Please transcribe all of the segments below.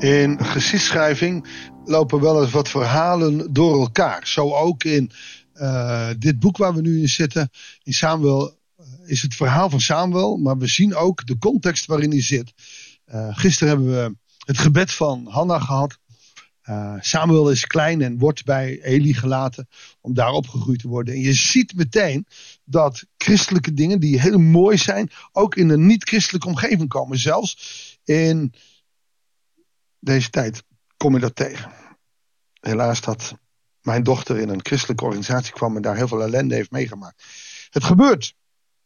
In geschiedschrijving lopen wel eens wat verhalen door elkaar. Zo ook in uh, dit boek waar we nu in zitten. In Samuel uh, is het verhaal van Samuel, maar we zien ook de context waarin hij zit. Uh, gisteren hebben we het gebed van Hanna gehad. Samuel is klein en wordt bij Eli gelaten om daar opgegroeid te worden. En je ziet meteen dat christelijke dingen die heel mooi zijn, ook in een niet-christelijke omgeving komen. Zelfs in deze tijd kom je dat tegen. Helaas dat mijn dochter in een christelijke organisatie kwam en daar heel veel ellende heeft meegemaakt. Het gebeurt.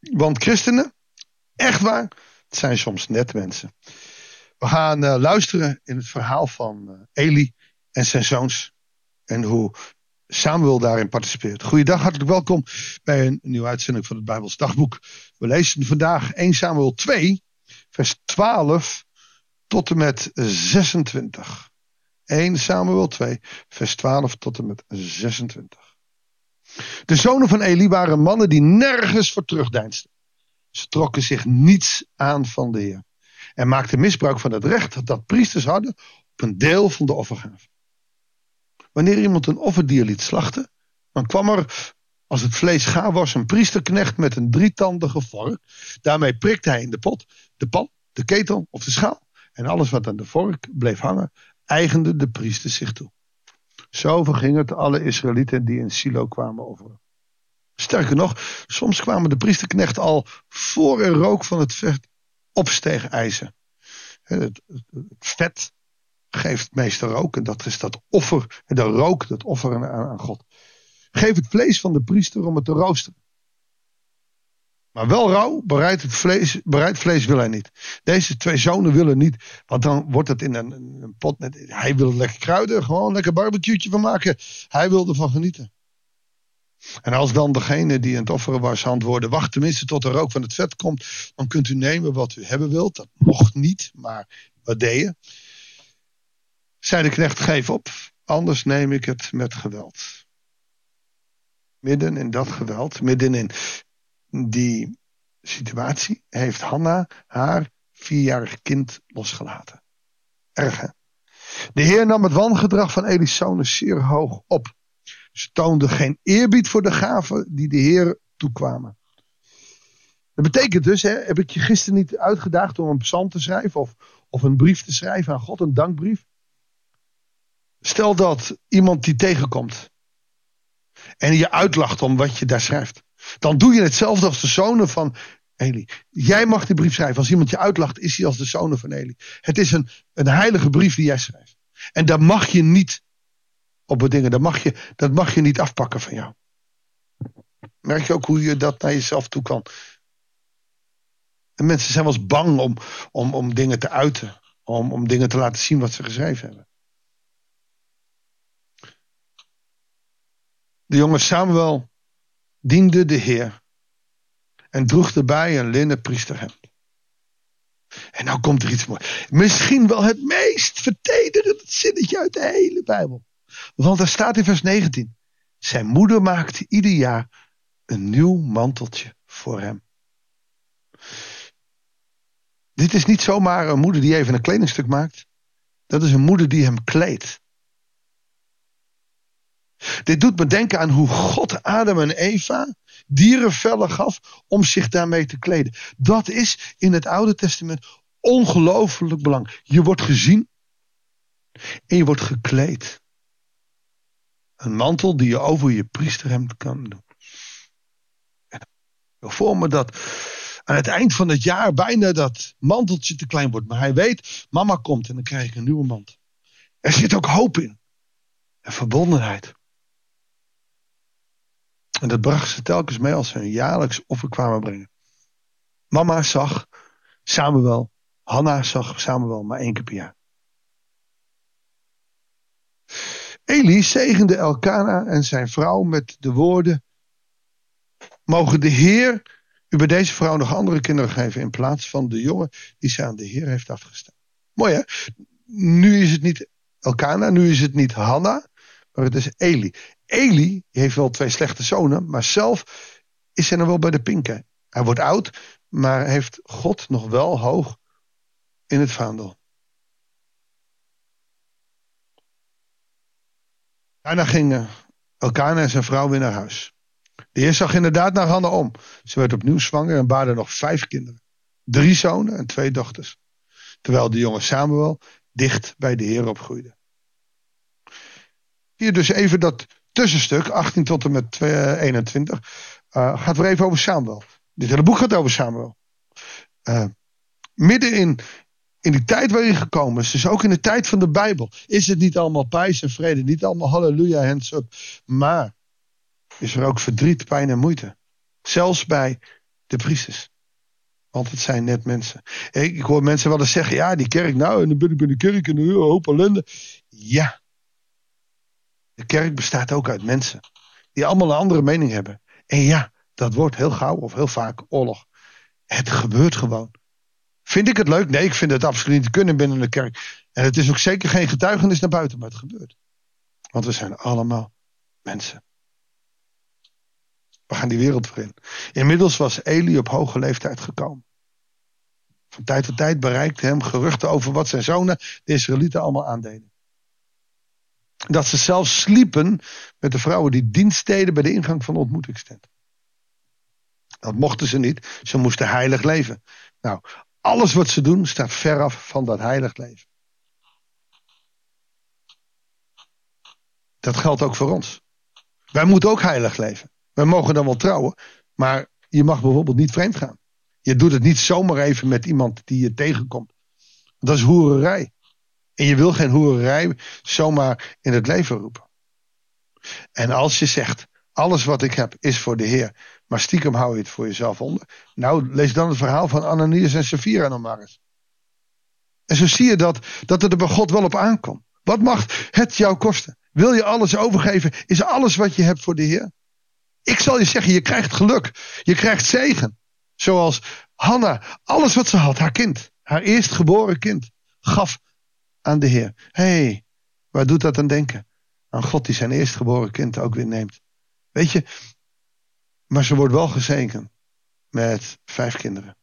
Want christenen, echt waar, het zijn soms net mensen. We gaan uh, luisteren in het verhaal van uh, Eli en zijn zoons. En hoe Samuel daarin participeert. Goeiedag, hartelijk welkom bij een nieuwe uitzending van het Bijbels Dagboek. We lezen vandaag 1 Samuel 2, vers 12 tot en met 26. 1 Samuel 2, vers 12 tot en met 26. De zonen van Eli waren mannen die nergens voor terugdeinsden. Ze trokken zich niets aan van de Heer. En maakten misbruik van het recht dat priesters hadden op een deel van de offergave. Wanneer iemand een offerdier liet slachten, dan kwam er, als het vlees gaar was, een priesterknecht met een drietandige vork. Daarmee prikte hij in de pot, de pan, de ketel of de schaal. En alles wat aan de vork bleef hangen, eigende de priester zich toe. Zo verging het alle Israëlieten die in Silo kwamen over. Sterker nog, soms kwamen de priesterknechten al voor er rook van het vet opsteeg eisen. Het, vet geeft meestal rook en dat is dat offer, de rook, dat offeren aan, aan God. Geef het vlees van de priester om het te roosteren. Maar wel rauw, bereid, vlees, vlees wil hij niet. Deze twee zonen willen niet, want dan wordt het in een, een pot. Net, hij wil lekker kruiden, gewoon lekker barbecue'tje van maken. Hij wil ervan genieten. En als dan degene die aan het offeren was antwoordde, wacht tenminste tot de rook van het vet komt, dan kunt u nemen wat u hebben wilt. Dat mocht niet, maar wat deed je? Zei de knecht, geef op, anders neem ik het met geweld. Midden in dat geweld, midden in die situatie heeft Hanna haar vierjarig kind losgelaten. Erg hè? De Heer nam het wangedrag van Elisones zeer hoog op. Ze toonde geen eerbied voor de gaven die de Heer toekwamen. Dat betekent dus, hè, heb ik je gisteren niet uitgedaagd om een psalm te schrijven of, of een brief te schrijven aan God, een dankbrief. Stel dat iemand die tegenkomt en je uitlacht om wat je daar schrijft. Dan doe je hetzelfde als de zonen van Eli. Jij mag die brief schrijven. Als iemand je uitlacht, is hij als de zonen van Eli. Het is een, een heilige brief die jij schrijft. En daar mag je niet op bedingen. Dat mag, je, dat mag je niet afpakken van jou. Merk je ook hoe je dat naar jezelf toe kan? En mensen zijn wel eens bang om, om, om dingen te uiten. Om, om dingen te laten zien wat ze geschreven hebben. De jongen Samuel diende de Heer en droeg erbij een linnen priesterhemd. En nou komt er iets moois. Misschien wel het meest vertederende zinnetje uit de hele Bijbel. Want er staat in vers 19. Zijn moeder maakte ieder jaar een nieuw manteltje voor hem. Dit is niet zomaar een moeder die even een kledingstuk maakt. Dat is een moeder die hem kleedt. Dit doet me denken aan hoe God Adam en Eva dierenvellen gaf om zich daarmee te kleden. Dat is in het Oude Testament ongelooflijk belangrijk. Je wordt gezien en je wordt gekleed. Een mantel die je over je priesterhemd kan doen. Ik voor me dat aan het eind van het jaar bijna dat manteltje te klein wordt. Maar hij weet, mama komt en dan krijg ik een nieuwe mantel. Er zit ook hoop in. En verbondenheid. En dat bracht ze telkens mee als ze een jaarlijks offer kwamen brengen. Mama zag Samuel, Hanna zag Samuel maar één keer per jaar. Eli zegende Elkana en zijn vrouw met de woorden: Mogen de Heer u bij deze vrouw nog andere kinderen geven in plaats van de jongen die ze aan de Heer heeft afgestaan. Mooi hè? Nu is het niet Elkana, nu is het niet Hanna, maar het is Eli. Eli heeft wel twee slechte zonen, maar zelf is hij nog wel bij de pinken. Hij wordt oud, maar heeft God nog wel hoog in het vaandel. Daarna gingen Elkana en zijn vrouw weer naar huis. De heer zag inderdaad naar Hanna om. Ze werd opnieuw zwanger en baarde nog vijf kinderen. Drie zonen en twee dochters. Terwijl de jonge Samuel dicht bij de heer opgroeide. Hier dus even dat tussenstuk, 18 tot en met 21. Uh, gaat weer even over Samuel. Dit hele boek gaat over Samuel. Uh, midden in, in die tijd waar je gekomen is, dus ook in de tijd van de Bijbel, is het niet allemaal pijs en vrede, niet allemaal halleluja, hands up. Maar is er ook verdriet, pijn en moeite. Zelfs bij de priesters. Want het zijn net mensen. Ik, hoor mensen wel eens zeggen: ja, die kerk, nou, en dan ben ik bij de kerk en een hoop ellende. Ja. De kerk bestaat ook uit mensen. Die allemaal een andere mening hebben. En ja, dat wordt heel gauw of heel vaak oorlog. Het gebeurt gewoon. Vind ik het leuk? Nee, ik vind het absoluut niet kunnen binnen de kerk. En het is ook zeker geen getuigenis naar buiten, maar het gebeurt. Want we zijn allemaal mensen. We gaan die wereld voor in. Inmiddels was Eli op hoge leeftijd gekomen. Van tijd tot tijd bereikte hem geruchten over wat zijn zonen, de Israëlieten, allemaal aandeden. Dat ze zelfs sliepen met de vrouwen die dienst deden bij de ingang van de ontmoetingstent. Dat mochten ze niet. Ze moesten heilig leven. Nou, alles wat ze doen staat veraf van dat heilig leven. Dat geldt ook voor ons. Wij moeten ook heilig leven. Wij mogen dan wel trouwen, maar je mag bijvoorbeeld niet vreemd gaan. Je doet het niet zomaar even met iemand die je tegenkomt. Dat is hoererij. En je wil geen hoererij zomaar in het leven roepen. En als je zegt, alles wat ik heb is voor de Heer, maar stiekem hou je het voor jezelf onder. Nou, lees dan het verhaal van Ananias en Sapphira nog maar. En zo zie je dat, dat het er bij God wel op aankomt. Wat mag het jou kosten? Wil je alles overgeven? Is alles wat je hebt voor de Heer? Ik zal je zeggen, je krijgt geluk. Je krijgt zegen. Zoals Hanna, alles wat ze had, haar kind, haar eerstgeboren kind, gaf aan de Heer. Hé, hey, waar doet dat aan denken? Aan God die zijn eerstgeboren kind ook weer neemt. Weet je, maar ze wordt wel gezegend met vijf kinderen.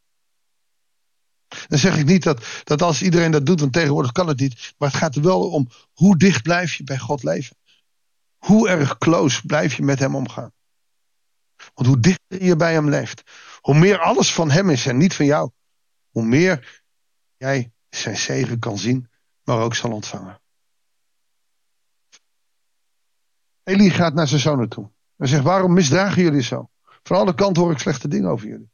Dan zeg ik niet dat, dat als iedereen dat doet, want tegenwoordig kan het niet. Maar het gaat er wel om hoe dicht blijf je bij God leven. Hoe erg close blijf je met hem omgaan. Want hoe dichter je bij hem leeft, hoe meer alles van hem is en niet van jou, hoe meer jij zijn zegen kan zien, maar ook zal ontvangen. Eli gaat naar zijn zonen toe. En zegt, waarom misdragen jullie zo? Van alle kanten hoor ik slechte dingen over jullie.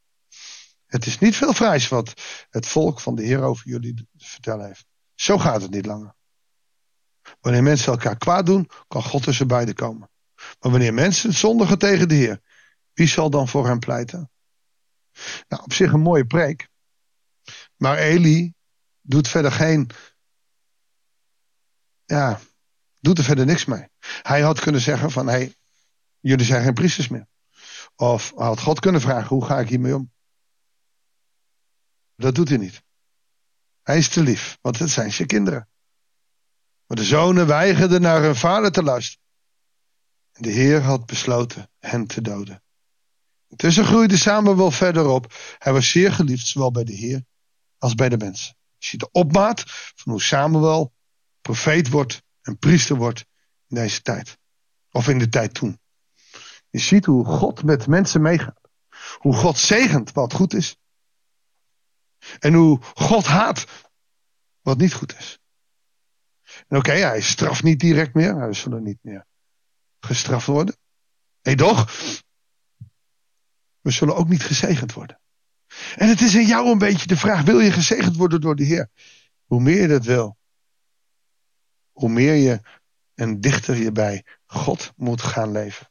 Het is niet veel vrijs wat het volk van de Heer over jullie te vertellen heeft. Zo gaat het niet langer. Wanneer mensen elkaar kwaad doen, kan God tussen beiden komen. Maar wanneer mensen zondigen tegen de Heer, wie zal dan voor hem pleiten? Nou, op zich een mooie preek. Maar Eli doet verder geen. Ja, doet er verder niks mee. Hij had kunnen zeggen van hey, jullie zijn geen priesters meer. Of had God kunnen vragen, hoe ga ik hiermee om? Dat doet hij niet. Hij is te lief, want het zijn zijn kinderen. Maar de zonen weigerden naar hun vader te luisteren. En de Heer had besloten hen te doden. Intussen groeide Samuel verder op. Hij was zeer geliefd, zowel bij de Heer als bij de mensen. Je ziet de opmaat van hoe Samuel profeet wordt en priester wordt in deze tijd. Of in de tijd toen. Je ziet hoe God met mensen meegaat. Hoe God zegent wat goed is. En hoe God haat wat niet goed is. Oké, hij straft niet direct meer. Hij zullen niet meer gestraft worden. Nee, toch? We zullen ook niet gezegend worden. En het is in jou een beetje de vraag: wil je gezegend worden door de Heer? Hoe meer je dat wil, hoe meer je en dichter je bij God moet gaan leven.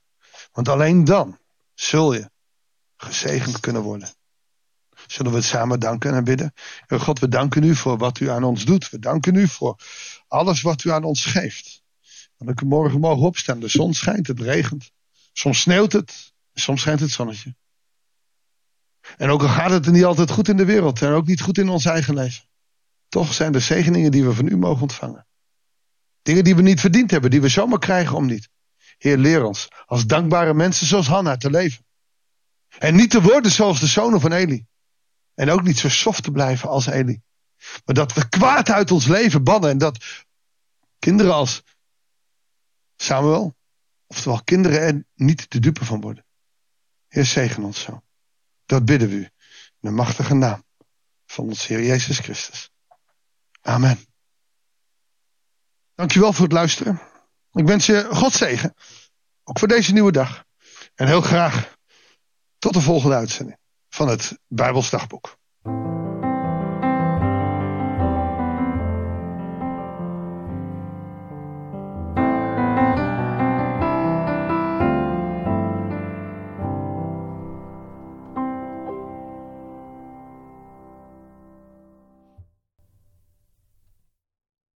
Want alleen dan zul je gezegend kunnen worden. Zullen we het samen danken en bidden? Heer God, we danken u voor wat u aan ons doet. We danken u voor alles wat u aan ons geeft. Dat ik morgen mogen opstaan. De zon schijnt, het regent. Soms sneeuwt het, soms schijnt het zonnetje. En ook al gaat het er niet altijd goed in de wereld en ook niet goed in ons eigen leven. Toch zijn er zegeningen die we van u mogen ontvangen. Dingen die we niet verdiend hebben, die we zomaar krijgen om niet. Heer, leer ons als dankbare mensen zoals Hanna te leven. En niet te worden zoals de zonen van Eli. En ook niet zo soft te blijven als Eli. Maar dat we kwaad uit ons leven bannen en dat kinderen als Samuel, oftewel kinderen er niet de dupe van worden. Heer, zegen ons zo. Dat bidden we u. In de machtige naam van ons Heer Jezus Christus. Amen. Dankjewel voor het luisteren. Ik wens je God zegen. Ook voor deze nieuwe dag. En heel graag tot de volgende uitzending van het Bijbelsdagboek.